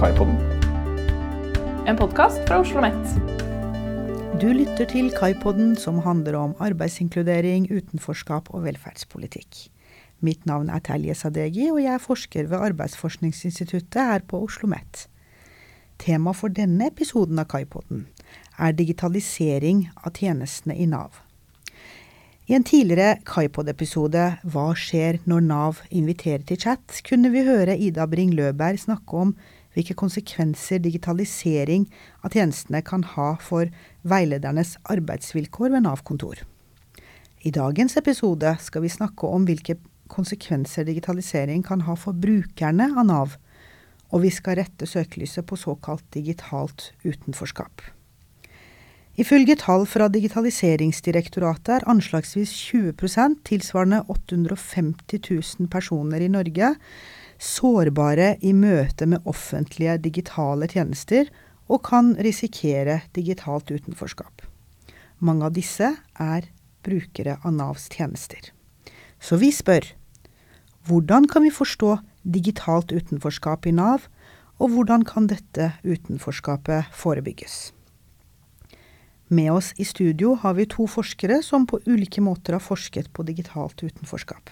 Kaipodden. En podkast fra Oslo OsloMet. Du lytter til Kaipoden, som handler om arbeidsinkludering, utenforskap og velferdspolitikk. Mitt navn er Telje Sadegi, og jeg er forsker ved Arbeidsforskningsinstituttet her på Oslo OsloMet. Tema for denne episoden av Kaipoden er digitalisering av tjenestene i Nav. I en tidligere Kaipod-episode Hva skjer når Nav inviterer til chat, kunne vi høre Ida Bring Løberg snakke om hvilke konsekvenser digitalisering av tjenestene kan ha for veiledernes arbeidsvilkår ved Nav-kontor. I dagens episode skal vi snakke om hvilke konsekvenser digitalisering kan ha for brukerne av Nav, og vi skal rette søkelyset på såkalt digitalt utenforskap. Ifølge tall fra Digitaliseringsdirektoratet er anslagsvis 20% tilsvarende 850 000 personer i Norge, sårbare i møte med offentlige digitale tjenester og kan risikere digitalt utenforskap. Mange av disse er brukere av Navs tjenester. Så vi spør hvordan kan vi forstå digitalt utenforskap i Nav, og hvordan kan dette utenforskapet forebygges? Med oss i studio har vi to forskere som på ulike måter har forsket på digitalt utenforskap.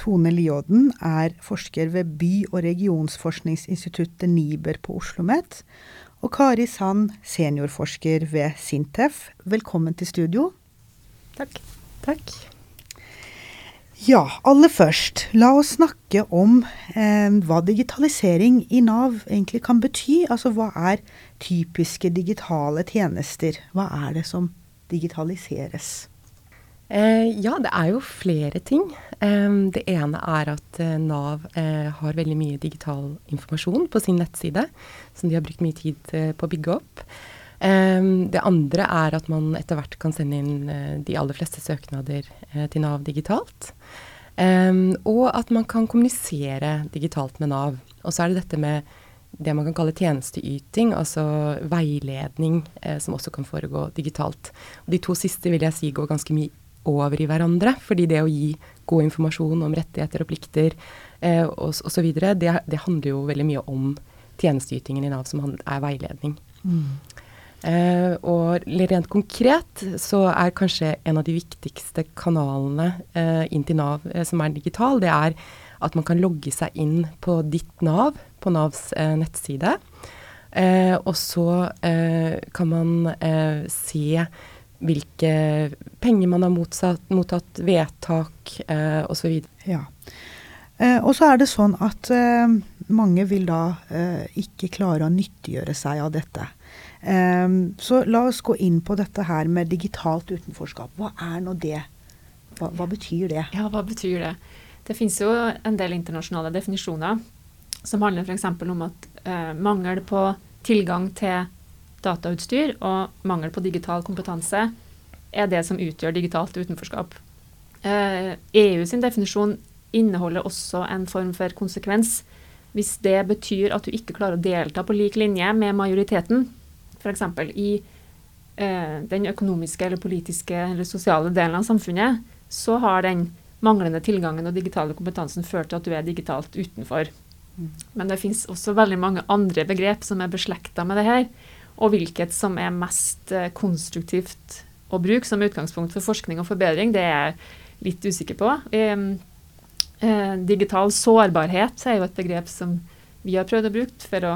Tone Lioden er forsker ved by- og regionsforskningsinstituttet NIBR på Oslo OsloMet. Og Kari Sand, seniorforsker ved Sintef. Velkommen til studio. Takk. Takk. Ja, aller først, la oss snakke om eh, hva digitalisering i Nav egentlig kan bety. Altså hva er typiske digitale tjenester? Hva er det som digitaliseres? Eh, ja, det er jo flere ting. Eh, det ene er at eh, Nav eh, har veldig mye digital informasjon på sin nettside, som de har brukt mye tid eh, på å bygge opp. det andre er at man etter hvert kan sende inn de aller fleste søknader til Nav digitalt. Og at man kan kommunisere digitalt med Nav. Og så er det dette med det man kan kalle tjenesteyting, altså veiledning, eh, som også kan foregå digitalt. De to siste vil jeg si går ganske mye over i hverandre. Fordi det å gi god informasjon om rettigheter og plikter eh, osv., det, det handler jo veldig mye om tjenesteytingen i Nav, som er veiledning. Mm. Eh, og rent konkret så er kanskje en av de viktigste kanalene eh, inn til Nav eh, som er digital, det er at man kan logge seg inn på ditt Nav, på Navs nettside. og så kan man se hvilke penger man har motsatt, mottatt, vedtak eh, osv. Ja. og så er det sånn at mange vil da ikke klare å nyttiggjøre seg av dette. Um, så la oss gå inn på dette her med digitalt utenforskap. Hva er nå det? Hva, hva betyr det? Ja, hva betyr det? Det finnes jo en del internasjonale definisjoner som handler f.eks. om at uh, mangel på tilgang til datautstyr og mangel på digital kompetanse er det som utgjør digitalt utenforskap. Uh, eh, EU sin definisjon inneholder også en form for konsekvens. Hvis det betyr at du ikke klarer å delta på lik linje med majoriteten, f.eks. i eh, den økonomiske eller politiske eller sosiale delen av samfunnet, så har den manglende tilgangen og digitale kompetansen ført til at du er digitalt utenfor. Mm. Men det finnes også veldig mange andre begrep som er beslekta med det her. Og hvilket som er mest eh, konstruktivt å bruke som utgangspunkt for forskning og forbedring, det er jeg litt usikker på. Eh, digital sårbarhet er jo et begrep som vi har prøvd å bruke for å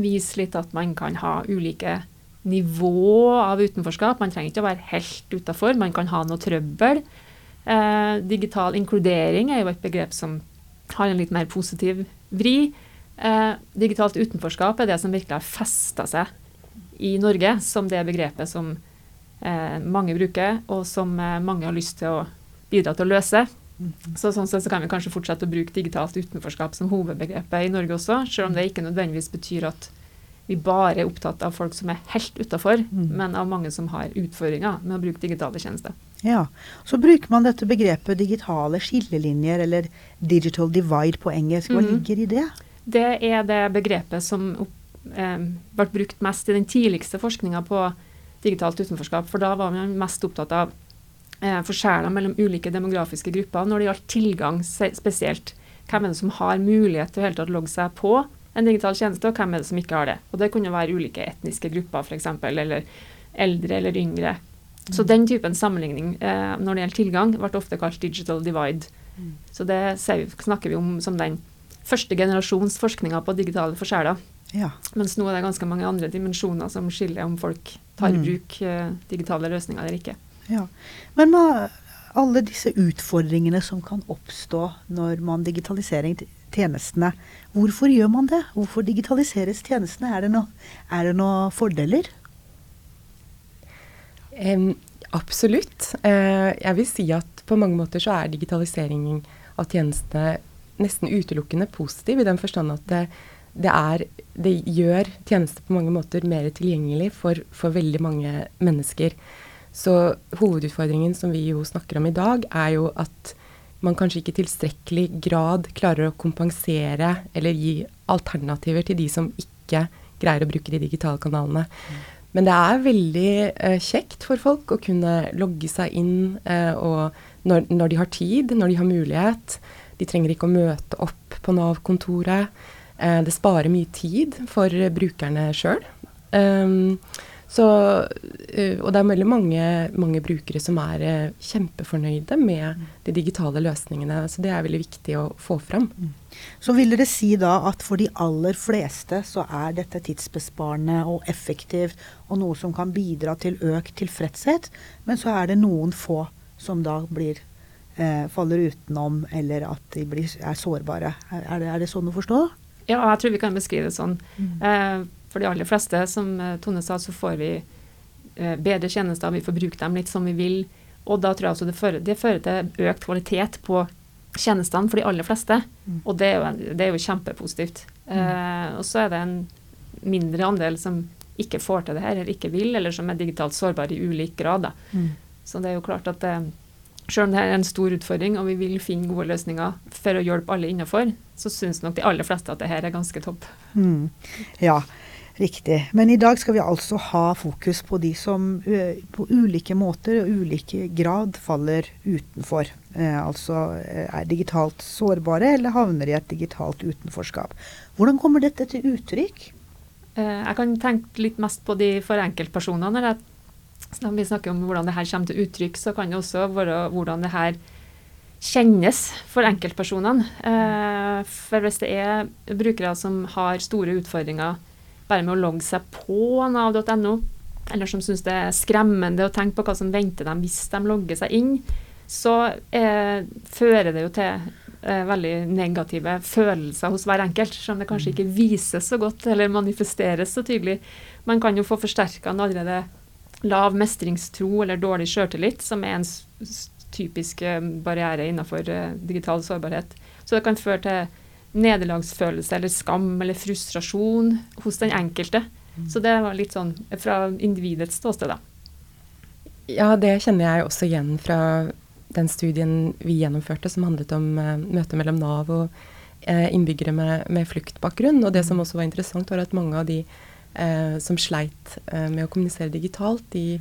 vise litt at man kan ha ulike nivå av utenforskap. Man trenger ikke å være helt utafor, man kan ha noe trøbbel. Eh, digital inkludering er jo et begrep som har en litt mer positiv vri. Digitalt utenforskap er det som virkelig har festa seg i Norge som det begrepet som eh, mange bruker, og som eh, mange har lyst til å bidra til å løse. Så sånn sett så kan vi kanskje fortsette å bruke digitalt utenforskap som hovedbegrepet i Norge også, selv om det ikke nødvendigvis betyr at vi bare er opptatt av folk som er helt utafor, mm. men av mange som har utfordringer med å bruke digitale tjenester. Ja, Så bruker man dette begrepet digitale skillelinjer, eller digital divide på engelsk. Hva mm. ligger i det? Det er det begrepet som eh, ble brukt mest i den tidligste forskninga på digitalt utenforskap. For da var man mest opptatt av eh, forskjeller mellom ulike demografiske grupper når det gjaldt tilgang spesielt. Hvem er det som har mulighet til å hele tatt logge seg på en digital tjeneste, og hvem er det som ikke har det. Og det kunne være ulike etniske grupper f.eks., eller eldre eller yngre. Så den typen sammenligning eh, når det gjelder tilgang, ble ofte kalt digital divide. Mm. Så det vi, snakker vi om som den første generasjons forskninga på digitale forskjeller. Ja. Mens nå er det ganske mange andre dimensjoner som skiller om folk tar i mm. bruk mm. digitale løsninger eller ikke. Ja. Men med alle disse utfordringene som kan oppstå når man digitaliserer tjenestene, hvorfor gjør man det? Hvorfor digitaliseres tjenestene? Er det, noe, noen fordeler? Um, absolutt. Uh, jeg vil si at på mange måter så er digitalisering av tjenestene nesten utelukkende positiv, i den forstand at det, det, er, det gjør tjenester på mange måter mer tilgjengelig for, for, veldig mange mennesker. Så hovedutfordringen som vi jo snakker om i dag, er jo at man kanskje ikke i tilstrekkelig grad klarer å kompensere eller gi alternativer til de som ikke greier å bruke de digitale kanalene. Mm. Men det er veldig eh, kjekt for folk å kunne logge seg inn eh, og når, når, de har tid, når de har mulighet. De trenger ikke å møte opp på Nav-kontoret. Eh, det sparer mye tid for brukerne sjøl. Så, uh, og det er veldig mange, mange brukere som er uh, kjempefornøyde med de digitale løsningene. Så det er veldig viktig å få fram. Mm. Så vil dere si da at for de aller fleste så er dette tidsbesparende og effektivt, og noe som kan bidra til økt tilfredshet, men så er det noen få som da blir faller utenom, eller at de blir, er sårbare. Er det, er det, sånn å forstå? Ja, jeg tror vi kan beskrive det sånn. Mm for de aller fleste, som eh, Tone sa, så får vi eh, bedre tjenester, vi får bruke dem litt som vi vil. Og da tror jeg også det fører, det fører til økt kvalitet på tjenestene for de aller fleste. Mm. Og det er jo, det er jo kjempepositivt. Mm. Eh, og så er det en mindre andel som ikke får til det her, eller ikke vil, eller som er digitalt sårbare i ulik grad. Mm. Så det er jo klart at det, selv om det er en stor utfordring, og vi vil finne gode løsninger for å hjelpe alle innenfor, så syns nok de aller fleste at det her er ganske topp. Mm. Ja, Riktig. Men i dag skal vi altså ha fokus på de som på ulike måter og ulike grad faller utenfor. Eh, altså er digitalt sårbare eller havner i et digitalt utenforskap. Hvordan kommer dette til uttrykk? Eh, jeg kan tenke litt mest på de for enkeltpersonene. Når vi snakker om hvordan det her kommer til uttrykk, så kan det også være hvordan det her kjennes for enkeltpersonene. Eh, for hvis det er brukere som har store utfordringer bare med å logge seg på nav.no, eller som syns det er skremmende å tenke på hva som venter dem hvis de logger seg inn, så eh, fører det jo til eh, veldig negative følelser hos hver enkelt, selv om det kanskje ikke vises så godt eller manifesteres så tydelig. Man kan jo få forsterka en allerede lav mestringstro eller dårlig sjøltillit, som er en typisk eh, barriere innenfor eh, digital sårbarhet. Så det kan føre til nederlagsfølelse eller skam eller frustrasjon hos den enkelte. Mm. Så det var litt sånn fra individets ståsted, da. Ja, det kjenner jeg også igjen fra den studien vi gjennomførte som handlet om uh, møtet mellom Nav og uh, innbyggere med, med, fluktbakgrunn. Og det som mm. også var interessant, var at mange av de uh, som sleit med å kommunisere digitalt, de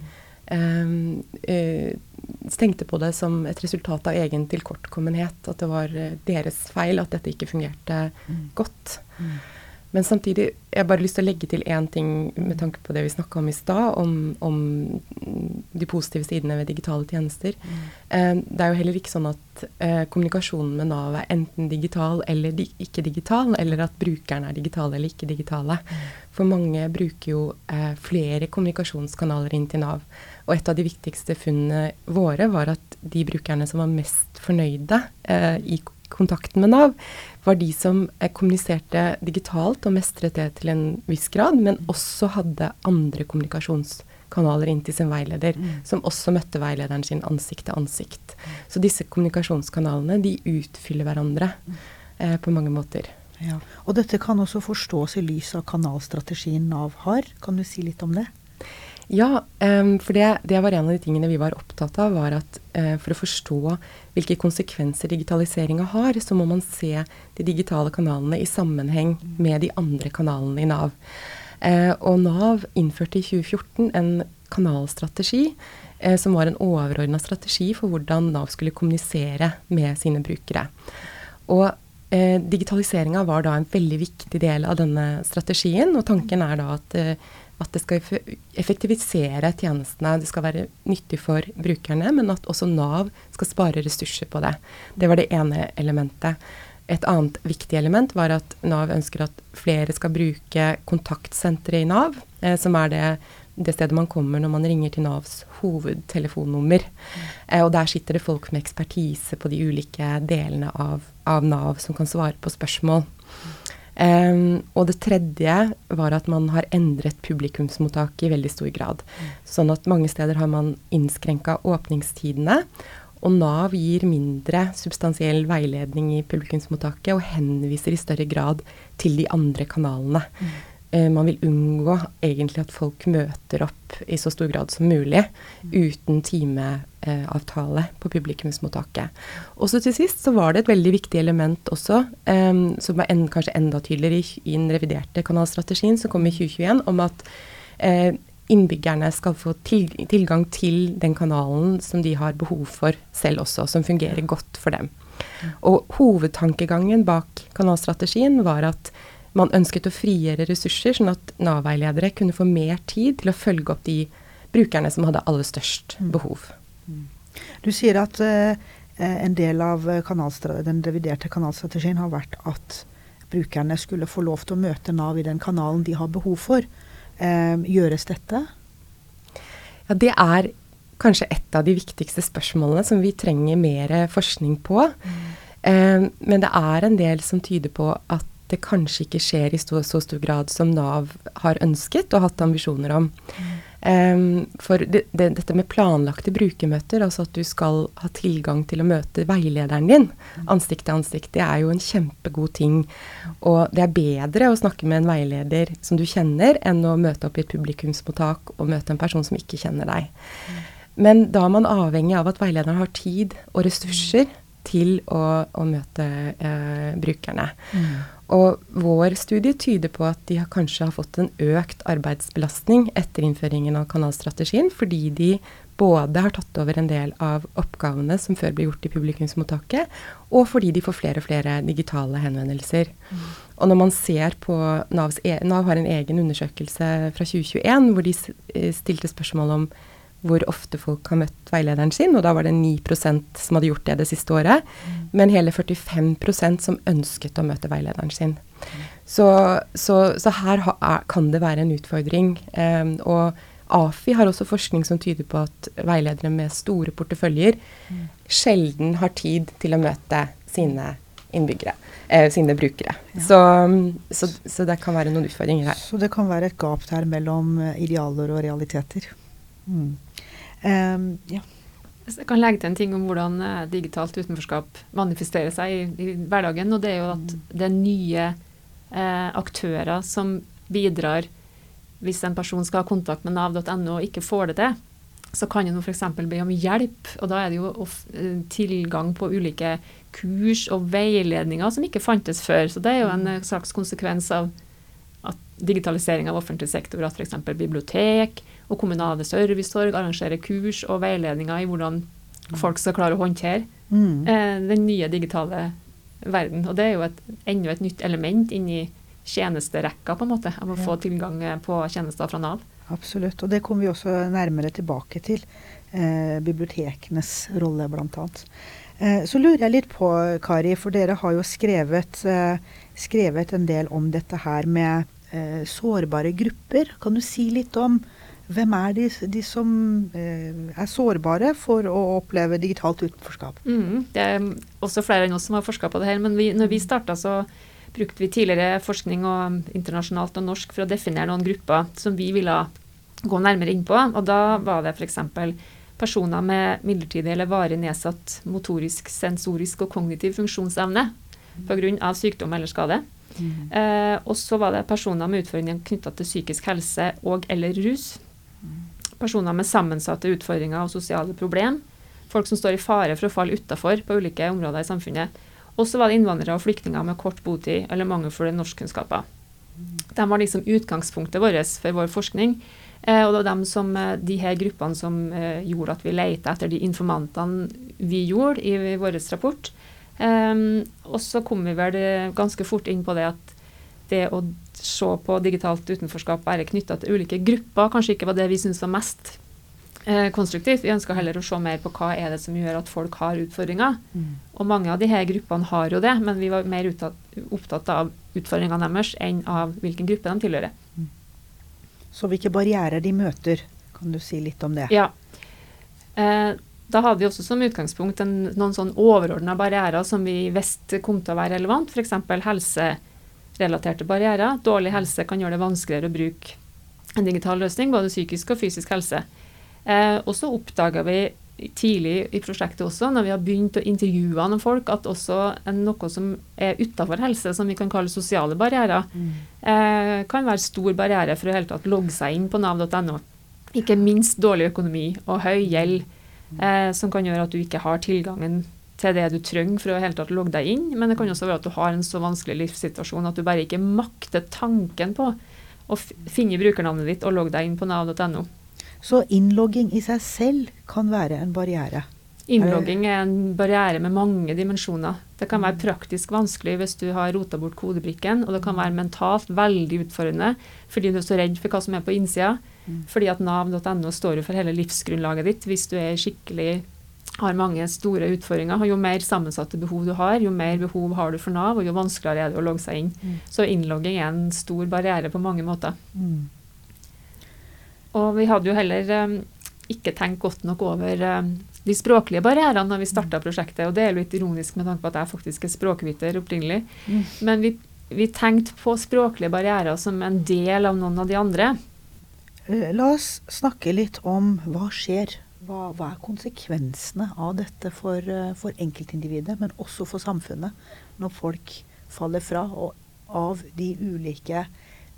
tenkte på det som et resultat av egen tilkortkommenhet. At det var eh, deres feil at dette ikke fungerte mm. godt. Mm. Men samtidig jeg har bare lyst til å legge til én ting med tanke på det vi snakka om i stad, om, om, de positive sidene ved digitale tjenester. Mm. Eh, det er jo heller ikke sånn at eh, kommunikasjonen med Nav er enten digital eller di ikke digital, eller at brukerne er digitale eller ikke digitale. Mm. For mange bruker jo eh, flere kommunikasjonskanaler inn til Nav. Og et av de viktigste funnene våre var at de brukerne som var mest fornøyde eh, i kontakten med Nav, var de som eh, kommuniserte digitalt og mestret det til en viss grad, men også hadde andre kommunikasjonskanaler inn til sin veileder, mm. som også møtte veilederen sin ansikt til ansikt. Mm. Så disse kommunikasjonskanalene de utfyller hverandre eh, på mange måter. Ja. Og dette kan også forstås i lys av kanalstrategien Nav har. Kan du si litt om det? Ja, for det, det, var en av de tingene vi var opptatt av. var at uh, For å forstå hvilke konsekvenser digitaliseringa har, så må man se de digitale kanalene i sammenheng med de andre kanalene i Nav. Uh, og Nav innførte i 2014 en kanalstrategi uh, som var en overordna strategi for hvordan Nav skulle kommunisere med sine brukere. Og eh, digitaliseringa var da en veldig viktig del av denne strategien. Og tanken er da at, eh, at det skal effektivisere tjenestene. Det skal være nyttig for brukerne, men at også Nav skal spare ressurser på det. Det var det ene elementet. Et annet viktig element var at Nav ønsker at flere skal bruke kontaktsenteret i Nav, eh, som er det, det, stedet man kommer når man ringer til Navs hovedtelefonnummer. Mm. Eh, og der sitter det folk med ekspertise på de ulike delene av, av Nav som kan svare på spørsmål. Um, og det tredje var at man har endret publikumsmottaket i veldig stor grad. Sånn at mange steder har man innskrenka åpningstidene. Og Nav gir mindre substansiell veiledning i publikumsmottaket og henviser i større grad til de andre kanalene. Mm. Eh, man vil unngå egentlig at folk møter opp i så stor grad som mulig uten timeavtale på publikumsmottaket. Også til sist så var det et veldig viktig element også, um, som var en, kanskje enda tydeligere i, i, den reviderte kanalstrategien som kom i 2021, om at uh, innbyggerne skal få til, tilgang til den kanalen som de har behov for selv også, som fungerer godt for dem. Og hovedtankegangen bak kanalstrategien var at man ønsket å frigjøre ressurser, sånn at Nav-veiledere kunne få mer tid til å følge opp de brukerne som hadde aller størst mm. behov. Mm. Du sier at uh, en del av den reviderte kanalstrategien har vært at brukerne skulle få lov til å møte Nav i den kanalen de har behov for. Uh, gjøres dette? Ja, det er kanskje et av de viktigste spørsmålene som vi trenger mer forskning på. Mm. Uh, men det er en del som tyder på at det kanskje ikke skjer i så, så stor grad som Nav har ønsket og hatt ambisjoner om. Um, for det, det, dette med planlagte brukermøter, altså at du skal ha tilgang til å møte veilederen din mm. ansikt til ansikt, det er jo en kjempegod ting. Og det er bedre å snakke med en veileder som du kjenner, enn å møte opp i et publikumsmottak og møte en person som ikke kjenner deg. Mm. Men da er man avhengig av at veilederen har tid og ressurser til å, å møte eh, brukerne. Mm. Og vår studie tyder på at de har kanskje har fått en økt arbeidsbelastning etter innføringen av kanalstrategien, fordi de både har tatt over en del av oppgavene som før ble gjort i publikumsmottaket, og fordi de får flere og flere digitale henvendelser. Mm. Og når man ser på Navs e Nav har en egen undersøkelse fra 2021 hvor de stilte spørsmål om hvor ofte folk har møtt veilederen sin, og da var det 9% som hadde gjort det det siste året, mm. men hele 45% som ønsket å møte veilederen sin. Mm. Så, så, så, her ha, kan det være en utfordring. Um, og AFI har også forskning som tyder på at veiledere med store porteføljer mm. sjelden har tid til å møte sine innbyggere, eh, sine brukere. Ja. Så, så, så, det kan være noen utfordringer her. Så det kan være et gap der mellom eh, idealer og realiteter. Mm. Um, ja. Jeg kan legge til en ting om hvordan uh, digitalt utenforskap manifesterer seg i, i, hverdagen. og Det er jo at mm. det er nye eh, aktører som bidrar hvis en person skal ha kontakt med nav.no og ikke får det til. Så kan en f.eks. be om hjelp, og da er det jo uh, tilgang på ulike kurs og veiledninger som ikke fantes før. Så det er jo en slags konsekvens av digitalisering av offentlig sektor, at f.eks. bibliotek og kommunale servicetorg arrangerer kurs og veiledninger i hvordan folk skal klare å håndtere mm. eh, den nye digitale verden. Og det er jo et, enda et nytt element inni tjenesterekka, på en måte, av å ja. få tilgang eh, på tjenester fra Nav. Absolutt, og det kommer vi også nærmere tilbake til. Eh, bibliotekenes rolle, bl.a. Eh, så lurer jeg litt på, Kari, for dere har jo skrevet, eh, skrevet en del om dette her med eh, sårbare grupper. Kan du si litt om hvem er de, de som eh, er sårbare for å oppleve digitalt utenforskap? Mm, det er også flere enn oss som har forska på det her. Men vi, når vi starta, så brukte vi tidligere forskning og internasjonalt og norsk for å definere noen grupper som vi ville gå nærmere inn på. Og da var det f.eks. personer med midlertidig eller varig nedsatt motorisk, sensorisk og kognitiv funksjonsevne pga. sykdom eller skade. Mm. Eh, og så var det personer med utfordringer knytta til psykisk helse og eller rus. Personer med sammensatte utfordringer og sosiale problem. Folk som står i fare for å falle utafor på ulike områder i samfunnet. Og så var det innvandrere og flyktninger med kort botid eller mangelfulle norskkunnskaper. De var liksom utgangspunktet vårt for vår forskning. Eh, og det var de, som, eh, de her gruppene som eh, gjorde at vi lette etter de informantene vi gjorde i, i vår rapport. Um, og så kom vi vel ganske fort inn på det at det å se på digitalt utenforskap bare knytta til ulike grupper kanskje ikke var det vi syntes var mest eh, konstruktivt. Vi ønska heller å se mer på hva er det som gjør at folk har utfordringer. Mm. Og mange av de her gruppene har jo det, men vi var mer opptatt av utfordringene deres enn av hvilken gruppe de tilhører. Så hvilke barrierer de møter, kan du si litt om det? Ja. Eh, da hadde vi også som utgangspunkt en, noen sånn overordna barrierer som vi visste kom til å være relevant, f.eks. helserelaterte barrierer. Dårlig helse kan gjøre det vanskeligere å bruke en digital løsning, både psykisk og fysisk helse. Eh, og så oppdaga vi tidlig i prosjektet også, når vi har begynt å intervjue noen folk, at også noe som er utafor helse, som vi kan kalle sosiale barrierer, eh, kan være stor barriere for å hele tatt logge seg inn på nav.no. Ikke minst dårlig økonomi og høy gjeld, eh, som kan gjøre at du ikke har tilgangen til det du trenger for å helt tatt logge deg inn. Men det kan også være at du har en så vanskelig livssituasjon at du bare ikke makter tanken på å finne brukernavnet ditt og logge deg inn på nav.no. Så innlogging i seg selv kan være en barriere. Innlogging er en barriere med mange dimensjoner. Det kan være praktisk vanskelig hvis du har rota bort kodebrikken, og det kan være mentalt veldig utfordrende fordi du er så redd for hva som er på innsida. Mm. Fordi at nav.no står jo for hele livsgrunnlaget ditt. Hvis du er skikkelig har mange store utfordringer, jo mer sammensatte behov du har, jo mer behov har du for Nav, og jo vanskeligere er det å logge seg inn. Mm. Så innlogging er en stor barriere på mange måter. Mm. Og vi hadde jo heller um, ikke tenkt godt nok over um, de språklige barrierene når vi starta prosjektet. Og det er litt ironisk med tanke på at jeg faktisk er språkviter opprinnelig. Mm. Men vi, vi tenkte på språklige barrierer som en del av noen av de andre. Eh, La oss snakke litt om hva skjer. Hva, hva er konsekvensene av dette for, eh, for enkeltindividet, men også for samfunnet, når folk faller fra og av de ulike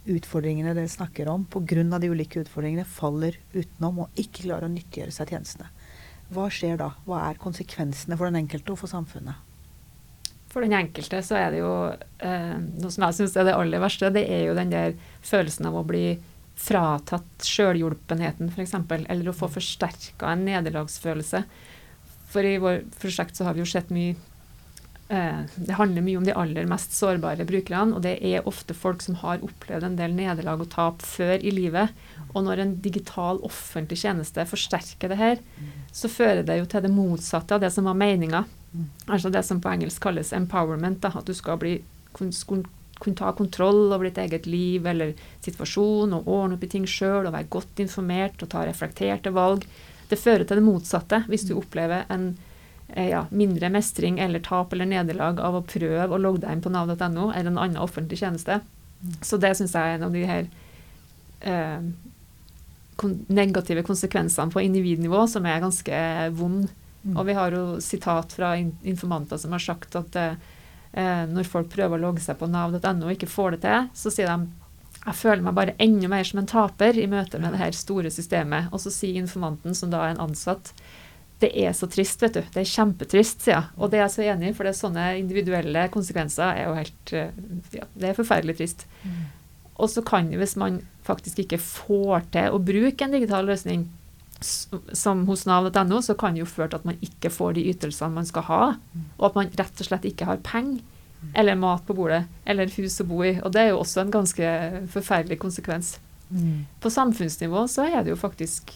utfordringene dere snakker om, pga. de ulike utfordringene faller utenom og ikke klarer å nyttiggjøre seg tjenestene. Hva skjer da? Hva er konsekvensene for den enkelte og for samfunnet? For den enkelte så er det jo eh, noe som jeg syns er det aller verste, det er jo den der følelsen av å bli fratatt sjølhjulpenheten, f.eks., eller å få forsterka en nederlagsfølelse. For i vår prosjekt så har vi jo sett mye eh, Det handler mye om de aller mest sårbare brukerne, og det er ofte folk som har opplevd en del nederlag og tap før i livet. Og når en digital offentlig tjeneste forsterker det her, så fører det jo til det motsatte av det som var meninga. Altså det som på engelsk kalles empowerment. Da, at du skal bli, kunne ta kontroll over ditt eget liv eller situasjon og ordne opp i ting sjøl og være godt informert og ta reflekterte valg. Det fører til det motsatte hvis du opplever en eh, ja, mindre mestring eller tap eller nederlag av å prøve å logge deg inn på nav.no eller en annen offentlig tjeneste. Så det syns jeg er en av de her eh, negative konsekvensene på individnivå som er ganske vond. Mm. Og vi har jo sitat fra informanter som har sagt at eh, når folk prøver å logge seg på nav.no og ikke får det til, så sier de jeg føler meg bare enda mer som en taper i møte med det her store systemet. Og så sier informanten, som da er en ansatt, det er så trist, vet du. Det er kjempetrist, sier jeg. Og det er jeg så enig i, for det er sånne individuelle konsekvenser er jo helt eh, ja, Det er forferdelig trist. Og så kan hvis man faktisk ikke får til å bruke en digital løsning, som hos nav.no, så kan det jo føre til at man ikke får de ytelsene man skal ha, og at man rett og slett ikke har penger, eller mat på bordet, eller hus å bo i. Og det er jo også en ganske forferdelig konsekvens. Mm. På samfunnsnivå så er det jo faktisk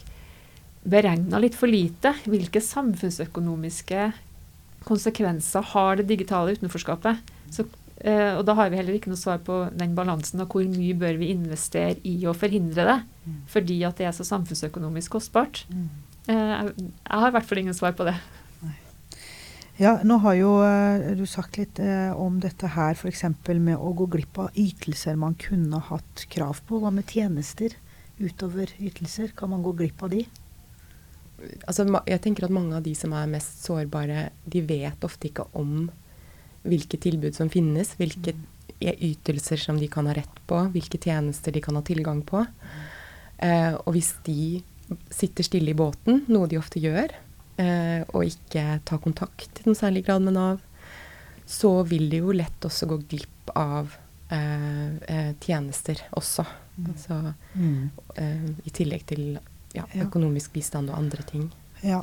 beregna litt for lite. Hvilke samfunnsøkonomiske konsekvenser har det digitale utenforskapet? Så, eh, og da har vi heller ikke noe svar på den balansen og hvor mye bør vi investere i å forhindre det. Fordi at det er så samfunnsøkonomisk kostbart. Mm. Uh, jeg, har i hvert fall ingen svar på det. Ja, nå har jo eh, du sagt litt eh, om dette her, f.eks. med å gå glipp av ytelser man kunne hatt krav på. Hva med tjenester utover ytelser? Kan man gå glipp av de? Altså, jeg tenker at mange av de som er mest sårbare, de vet ofte ikke om hvilke tilbud som finnes, hvilke ytelser som de kan ha rett på, hvilke tjenester de kan ha tilgang på. Eh, og hvis de sitter stille i båten, noe de ofte gjør, eh, og ikke tar kontakt i noen særlig grad med Nav, så vil de jo lett også gå glipp av eh, eh, tjenester også. Altså, eh, I tillegg til Ja. økonomisk bistand og andre ting. Ja.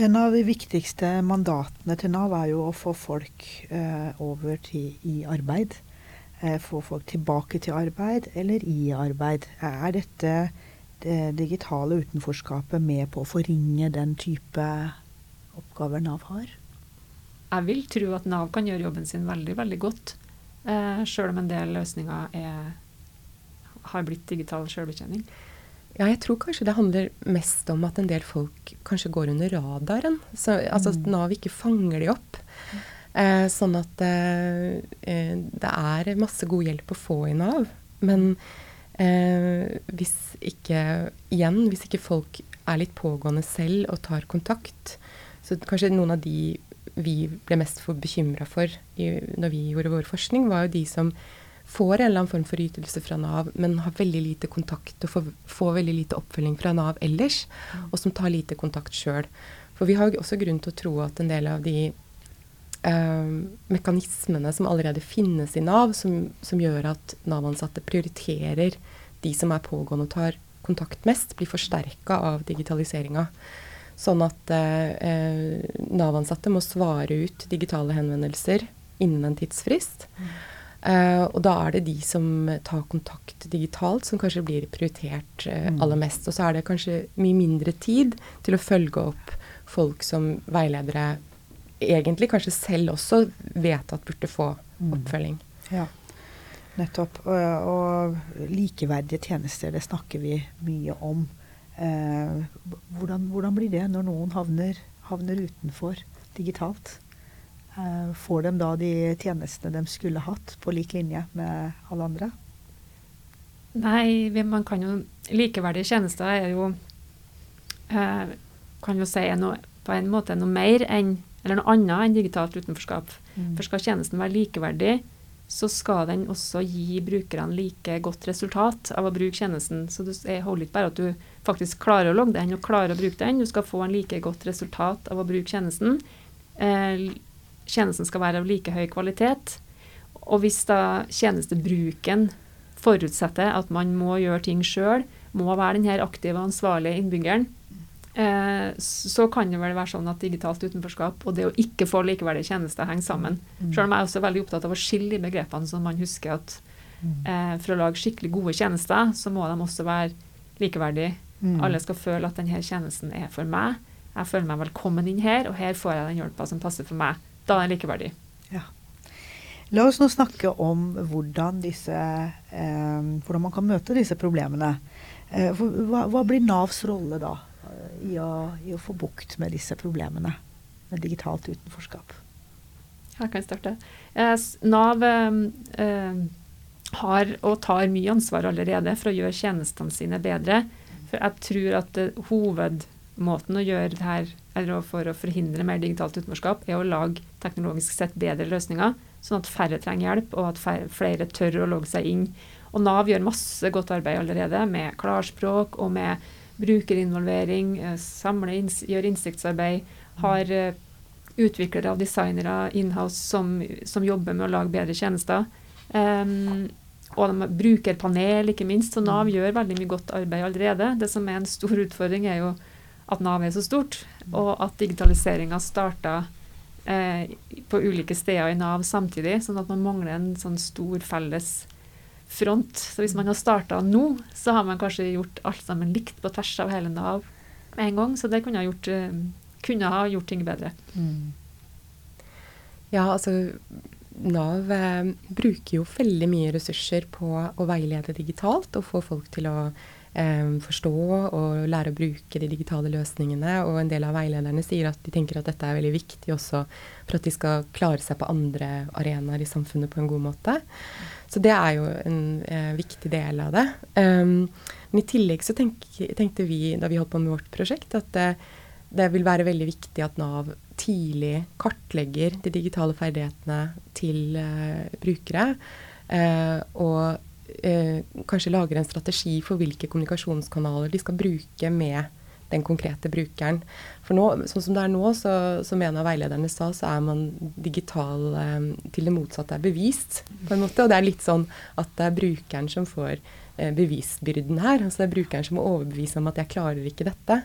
En av de viktigste mandatene til Nav er jo å få folk eh, over til, i arbeid. Eh, få folk tilbake til arbeid eller i arbeid. Er dette det digitale utenforskapet med på å forringe den type oppgaver Nav har? Jeg vil tro at Nav kan gjøre jobben sin veldig, veldig godt. Eh, Sjøl om en del løsninger er, har blitt digital sjølbetjening. Ja, jeg tror kanskje det handler mest om at en del folk kanskje går under radaren. Så, altså at Mm. Nav ikke fanger de opp. Eh, sånn at eh, eh, det er masse god hjelp å få i Nav. Men eh, hvis ikke Igjen, hvis ikke folk er litt pågående selv og tar kontakt, så kanskje noen av de vi ble mest bekymra for i, når vi gjorde vår forskning, var jo de som får en eller annen form for ytelse fra Nav, men har veldig lite kontakt og får, får veldig lite oppfølging fra Nav ellers, og som tar lite kontakt sjøl. For vi har også grunn til å tro at en del av de eh, mekanismene som allerede finnes i Nav, som, som gjør at Nav-ansatte prioriterer de som er pågående og tar kontakt mest, blir forsterka av digitaliseringa. Sånn at eh, eh, Nav-ansatte må svare ut digitale henvendelser innen en tidsfrist. Eh, og da er det de som tar kontakt digitalt, som kanskje blir prioritert uh, aller mest. Og så er det kanskje mye mindre tid til å følge opp folk som veiledere egentlig kanskje selv også vet at burde få Mm. oppfølging. Ja, nettopp. Og, og likeverdige tjenester, det snakker vi mye om. Eh, hvordan, hvordan blir det når noen havner, havner utenfor digitalt? Eh, får de da de tjenestene de skulle hatt, på lik linje med alle andre? Nei, man kan jo Likeverdige tjenester er jo eh, Kan jo si noe, på en måte noe mer enn eller noe annet enn digitalt utenforskap. Mm. For skal tjenesten være likeverdig, så skal den også gi brukerne like godt resultat av å bruke tjenesten. Så det holder ikke bare at du faktisk klarer å logge den og klarer å bruke den. Du skal få en like godt resultat av å bruke tjenesten. Eh, tjenesten skal være av like høy kvalitet. Og hvis da tjenestebruken forutsetter at man må gjøre ting sjøl, må være den her aktive og ansvarlige innbyggeren, eh, så kan det vel være sånn at digitalt utenforskap og det å ikke få likeverdige tjenester henger sammen. Mm. Selv om jeg er også veldig opptatt av å skille de begrepene, så man husker at eh, for å lage skikkelig gode tjenester, så må de også være likeverdige. Mm. Alle skal føle at denne tjenesten er for meg. Jeg føler meg velkommen inn her, og her får jeg den hjelpa som passer for meg. Da er den likeverdig. Ja. La oss nå snakke om hvordan, disse, eh, hvordan man kan møte disse problemene. Eh, hva, hva blir Navs rolle da eh, i å, i å få bukt med disse problemene med digitalt utenforskap? Her kan jeg starte. Eh, Nav eh, eh, har og tar mye ansvar allerede for å gjøre tjenestene sine bedre. For jeg tror at eh, hovedmåten å gjøre det her, eller for å forhindre mer digitalt utenforskap, er å lage teknologisk sett bedre løsninger, sånn at færre trenger hjelp, og at færre, flere tør å logge seg inn. Og Nav gjør masse godt arbeid allerede med klarspråk og med brukerinvolvering, eh, samle gjør innsiktsarbeid, har eh, utviklere og designere inhouse som, som jobber med å lage bedre tjenester. Um, og de bruker brukerpanel, ikke minst. Så Nav gjør veldig mye godt arbeid allerede. Det som er en stor utfordring, er jo at Nav er så stort, og at digitaliseringa starta eh, på ulike steder i Nav samtidig, sånn at man mangler en sånn stor felles front. Så hvis man har starta nå, så har man kanskje gjort alt sammen likt på tvers av hele Nav med en gang. Så det kunne ha gjort, eh, kunne ha gjort ting bedre. Ja, altså Nav eh, bruker jo veldig mye ressurser på å veilede digitalt og få folk til å forstå og lære å bruke de digitale løsningene. Og en del av veilederne sier at de tenker at dette er veldig viktig også for at de skal klare seg på andre arenaer i samfunnet på en god måte. Så det er jo en eh, viktig del av det. Um, men i tillegg så tenk, tenkte vi da vi holdt på med vårt prosjekt, at det, det vil være veldig viktig at Nav tidlig kartlegger de digitale ferdighetene til eh, brukere. Eh, og eh, kanskje lager en strategi for hvilke kommunikasjonskanaler de skal bruke med den konkrete brukeren. For nå, sånn som det er nå, så, som en av veilederne sa, så er man digital eh, til det motsatte er bevist, på en måte. Og det er litt sånn at det er brukeren som får eh, bevisbyrden her. Altså det er brukeren som må overbevise om at jeg klarer ikke dette.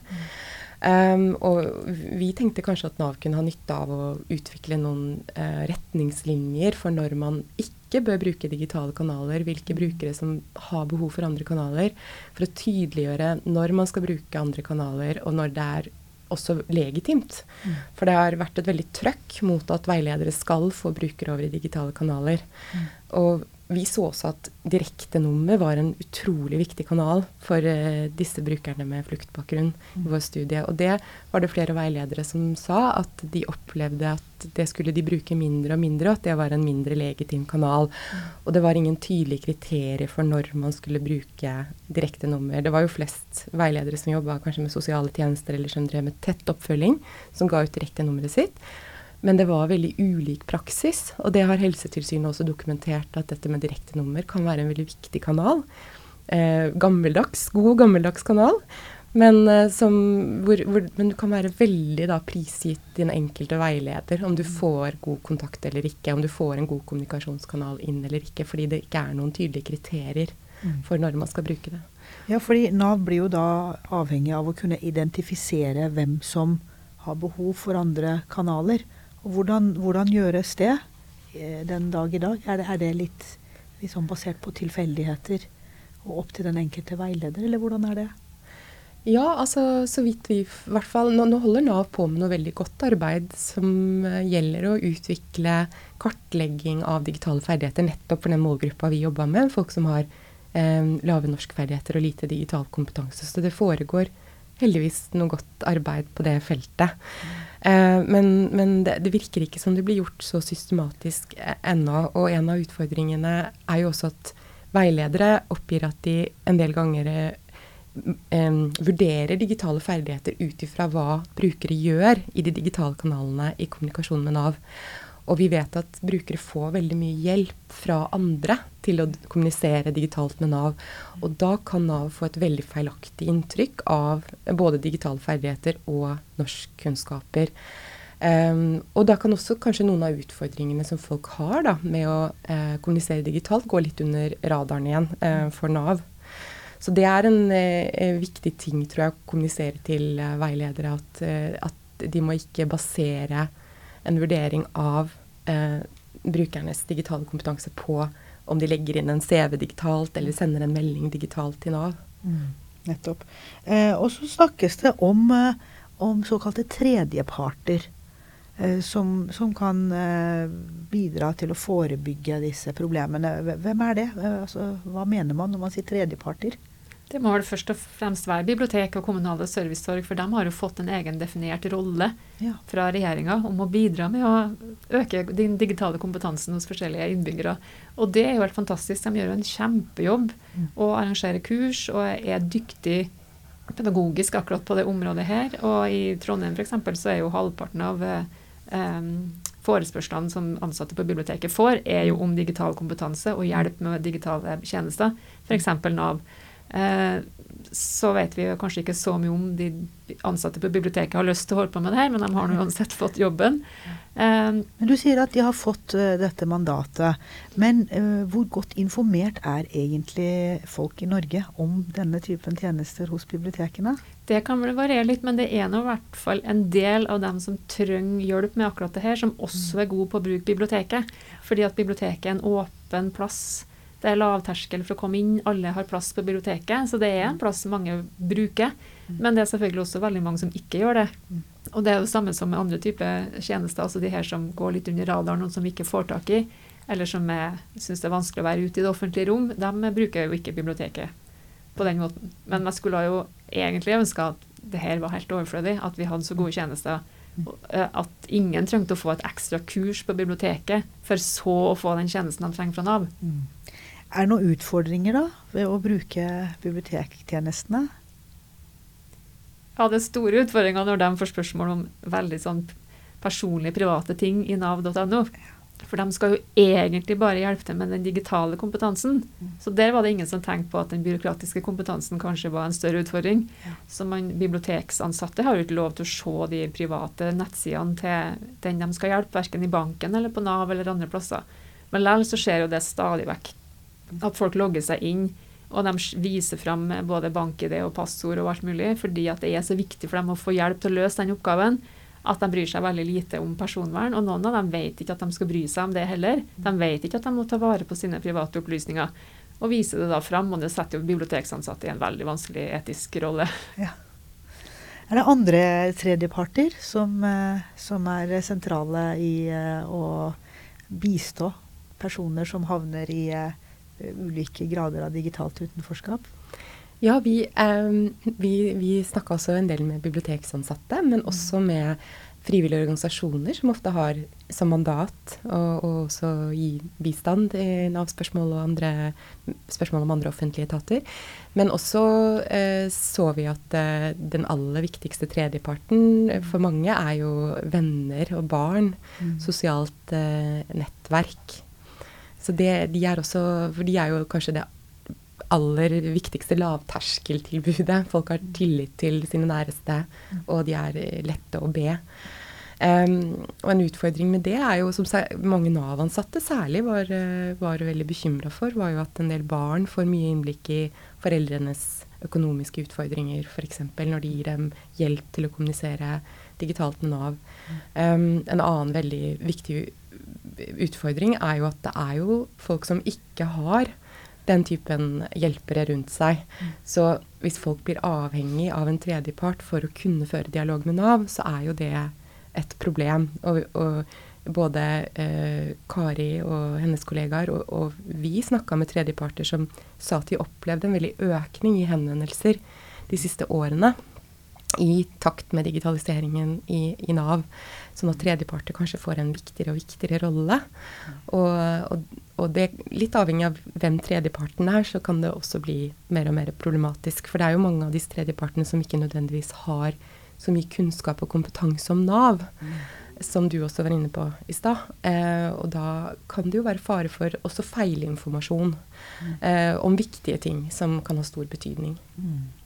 Um, og vi tenkte kanskje at Nav kunne ha nytte av å utvikle noen uh, retningslinjer for når man ikke bør bruke digitale kanaler, hvilke brukere som har behov for andre kanaler, for å tydeliggjøre når man skal bruke andre kanaler, og når det er også legitimt. Mm. For det har vært et veldig trøkk mot at veiledere skal få brukere over i digitale kanaler. Mm. Og vi så også at direktenummer var en utrolig viktig kanal for uh, disse brukerne med fluktbakgrunn mm. i vår studie. Og det var det flere veiledere som sa, at de opplevde at det skulle de bruke mindre og mindre, og at det var en mindre legitim kanal. Mm. Og det var ingen tydelige kriterier for når man skulle bruke direktenummer. Det var jo flest veiledere som jobba kanskje med sosiale tjenester, eller som drev med tett oppfølging, som ga ut direktenummeret sitt. Men det var veldig ulik praksis, og det har Helsetilsynet også dokumentert at dette med direktenummer kan være en veldig viktig kanal. Eh, gammeldags, god gammeldags kanal. Men, eh, som, hvor, hvor, men, du kan være veldig da, prisgitt din enkelte veileder om du mm. får god kontakt eller ikke, om du får en god kommunikasjonskanal inn eller ikke, fordi det ikke er noen tydelige kriterier mm. for når man skal bruke det. Ja, fordi Nav blir jo da avhengig av å kunne identifisere hvem som har behov for andre kanaler. Hvordan, hvordan, gjøres det eh, den dag i dag? Er det, er det litt liksom basert på tilfeldigheter og opp til den enkelte veileder, eller hvordan er det? Ja, altså så vidt vi hvert fall, nå, nå, holder Nav på med noe veldig godt arbeid som uh, gjelder å utvikle kartlegging av digitale ferdigheter nettopp for den målgruppa vi jobber med, folk som har eh, lave norskferdigheter og lite digital kompetanse. Så det foregår heldigvis noe godt arbeid på det feltet. Eh, men, men det, det, virker ikke som det blir gjort så systematisk eh, ennå. Og en av utfordringene er jo også at veiledere oppgir at de en del ganger eh, vurderer digitale ferdigheter ut ifra hva brukere gjør i de digitale kanalene i kommunikasjon med Nav. Og vi vet at brukere får veldig mye hjelp fra andre til å kommunisere digitalt med Nav. Og da kan Nav få et veldig feilaktig inntrykk av både digitale ferdigheter og norskkunnskaper. Um, og da kan også kanskje noen av utfordringene som folk har da, med å uh, kommunisere digitalt, gå litt under radaren igjen uh, for Nav. Så det er en uh, viktig ting, tror jeg, å kommunisere til veiledere. At, at de må ikke basere en vurdering av eh, brukernes digitale kompetanse på om de legger inn en CV digitalt eller sender en melding digitalt til Nav. Mm, nettopp. Eh, og så snakkes det om, eh, om såkalte tredjeparter. Eh, som, som, kan eh, bidra til å forebygge disse problemene. Hvem er det? Eh, altså, hva mener man når man sier tredjeparter? Det må vel først og fremst være bibliotek og kommunale servicetorg, for de har jo fått en egen definert rolle ja. fra regjeringa om å bidra med å øke den digitale kompetansen hos forskjellige innbyggere. Og det er jo helt fantastisk. De gjør en kjempejobb mm. og arrangerer kurs og er dyktig pedagogisk akkurat på det området her. Og i Trondheim f.eks. så er jo halvparten av um, forespørslene som ansatte på biblioteket får, er jo om digital kompetanse og hjelp med digitale tjenester, f.eks. Nav. Eh, så vet vi kanskje ikke så mye om de ansatte på biblioteket har lyst til å holde på med det her, men de har nå uansett fått jobben. Um, men Du sier at de har fått uh, dette mandatet. Men hvor godt informert er egentlig folk i Norge om denne typen tjenester hos bibliotekene? Det kan vel variere litt, men det er nå i hvert fall en del av dem som trenger hjelp med akkurat det her, som også er gode på å bruke biblioteket. Fordi at biblioteket er en åpen plass det er lavterskel for å komme inn, alle har plass på biblioteket. Så det er en plass mange bruker. Mm. Men det er selvfølgelig også veldig mange som ikke gjør det. Mm. Og det er jo samme som med andre typer tjenester, altså de her som går litt under radaren, noen som vi ikke får tak i, eller som syns det er vanskelig å være ute i det offentlige rom, de bruker jo ikke biblioteket på den måten. Men jeg skulle jo egentlig ønske at det her var helt overflødig, at vi hadde så gode tjenester. Eh, at ingen trengte å få et ekstra kurs på biblioteket for så å få den tjenesten de trenger fra Nav. Mm. Er det noen utfordringer da ved å bruke bibliotektjenestene? Ja, det er store utfordringer når de får spørsmål om veldig sånn personlige, private ting i nav.no. For de skal jo egentlig bare hjelpe til med den digitale kompetansen. Så der var det ingen som tenkte på at den byråkratiske kompetansen kanskje var en større utfordring. Så man, biblioteksansatte har jo ikke lov til å se de private nettsidene til den de skal hjelpe, verken i banken eller på Nav eller andre plasser. Men likevel så skjer jo det stadig vekk at folk logger seg inn Og de viser fram både bank-ID og passord og alt mulig, fordi at det er så viktig for dem å få hjelp til å løse den oppgaven at de bryr seg veldig lite om personvern. Og noen av dem vet ikke at de skal bry seg om det heller. De vet ikke at de må ta vare på sine private opplysninger. Og viser det da fram, og det setter jo biblioteksansatte i en veldig vanskelig etisk rolle. Ja. Er det andre tredjeparter som, eh, som er sentrale i eh, å bistå personer som havner i ulike grader av digitalt utenforskap? Ja, vi, eh, vi, vi snakka også en del med biblioteksansatte, men også med frivillige organisasjoner som ofte har som mandat å også gi bistand i Nav-spørsmål og andre spørsmål om andre offentlige etater. Men også eh, så vi at eh, den aller viktigste tredjeparten for mange er jo venner og barn. Mm. Sosialt eh, nettverk. Så det, de er også For de er jo kanskje det aller viktigste lavterskeltilbudet. Folk har tillit til sine næreste, og de er lette å be. Um, og en utfordring med det er jo, som mange Nav-ansatte særlig var, var veldig bekymra for, var jo at en del barn får mye innblikk i foreldrenes økonomiske utfordringer, f.eks. når de gir dem hjelp til å kommunisere digitalt med Nav. Um, en annen veldig viktig utfordring er jo at det er jo folk som ikke har den typen hjelpere rundt seg. Mm. Så hvis folk blir avhengig av en tredjepart for å kunne føre dialog med Nav, så er jo det et problem. Og, og både eh, Kari og hennes kollegaer og, og vi snakka med tredjeparter som sa at de opplevde en veldig økning i henvendelser de siste årene i takt med digitaliseringen i, i Nav. Sånn at tredjeparter kanskje får en viktigere og viktigere rolle. Og, og, og det, litt avhengig av hvem tredjeparten er, så kan det også bli mer og mer problematisk. For det er jo mange av disse tredjepartene som ikke nødvendigvis har så mye kunnskap og kompetanse om Nav. Mm. Som du også var inne på i stad. Eh, og da kan det jo være fare for også feilinformasjon mm. eh, om viktige ting som kan ha stor betydning. Mm.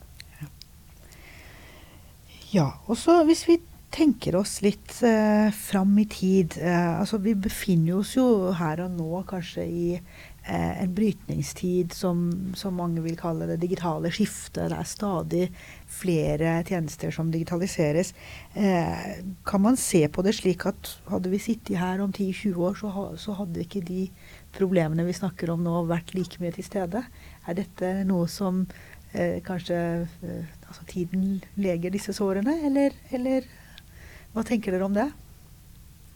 Ja, og så hvis vi tenker oss litt eh, fram i tid eh, altså Vi befinner oss jo her og nå kanskje i eh, en brytningstid som, som, mange vil kalle det digitale skiftet. Det er stadig flere tjenester som digitaliseres. Eh, kan man se på det slik at hadde vi sittet her om 10-20 år, så, ha, så hadde ikke de problemene vi snakker om nå, vært like mye til stede? Er dette noe som eh, kanskje eh, altså tiden leger disse sårene, eller, eller, hva tenker dere om det?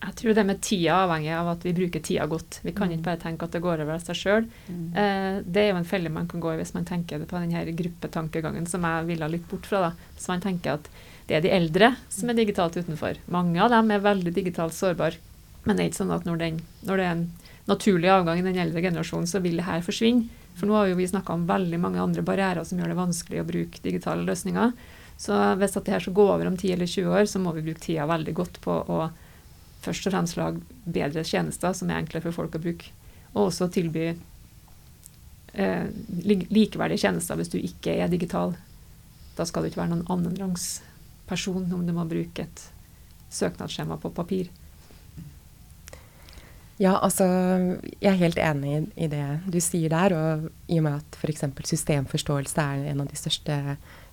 Jeg tror det med tida er avhengig av at vi bruker tida godt. Vi kan mm. ikke bare tenke at det går over av seg sjøl. Mm. Eh, det er jo en felle man kan gå i hvis man tenker på denne gruppetankegangen som jeg ville litt bort fra. da. Så man tenker at det er de eldre som er digitalt utenfor. Mange av dem er veldig digitalt sårbare. Men det er ikke sånn at når, den, når det er en naturlig avgang i den eldre generasjonen, så vil det her forsvinne. For nå har jo vi snakka om veldig mange andre barrierer som gjør det vanskelig å bruke digitale løsninger. Så hvis at det her skal gå over om 10 eller 20 år, så må vi bruke tida veldig godt på å først og fremst lage bedre tjenester som er enklere for folk å bruke. Og også tilby eh, likeverdige tjenester hvis du ikke er digital. Da skal du ikke være noen annenrangs person om du må bruke et søknadsskjema på papir. Ja, altså jeg er helt enig i det du sier der. Og i og med at f.eks. systemforståelse er en av de største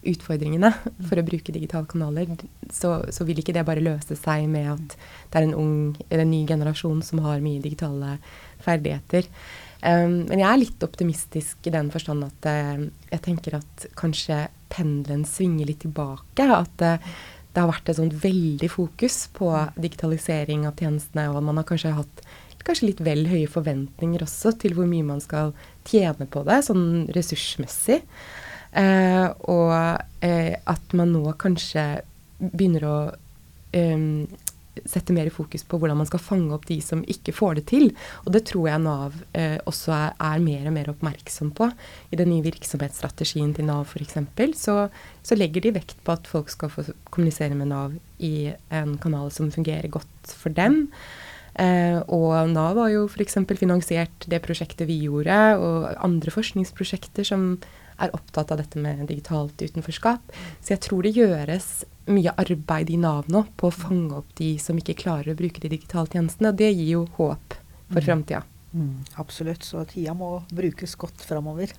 utfordringene for å bruke digitale kanaler, så, så, vil ikke det bare løse seg med at det er en ung eller en ny generasjon som har mye digitale ferdigheter. Um, men jeg er litt optimistisk i den forstand at uh, jeg tenker at kanskje pendelen svinger litt tilbake. At uh, det har vært et sånt veldig fokus på digitalisering av tjenestene, og man har kanskje hatt kanskje litt vel høye forventninger også til hvor mye man skal tjene på det, sånn ressursmessig. Eh, og eh, at man nå kanskje begynner å eh, sette mer fokus på hvordan man skal fange opp de som ikke får det til. Og det tror jeg Nav eh, også er, er, mer og mer oppmerksom på. I den nye virksomhetsstrategien til Nav f.eks. Så, så legger de vekt på at folk skal få kommunisere med Nav i en kanal som fungerer godt for dem. Eh, og Nav har jo f.eks. finansiert det prosjektet vi gjorde, og andre forskningsprosjekter som er opptatt av dette med digitalt utenforskap. Så jeg tror det gjøres mye arbeid i Nav nå på å fange opp de som ikke klarer å bruke de digitale tjenestene. Og det gir jo håp for mm. framtida. Mm, absolutt. Så tida må brukes godt framover.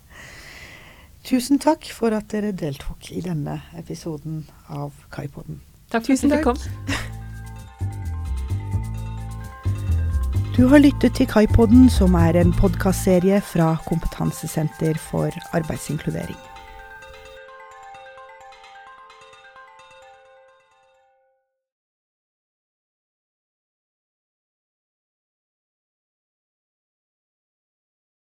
Tusen takk for at dere deltok i denne episoden av Kaipoden. Takk for at Tusen du Du har lyttet til Kaipodden, som er en podkastserie fra Kompetansesenter for arbeidsinkludering.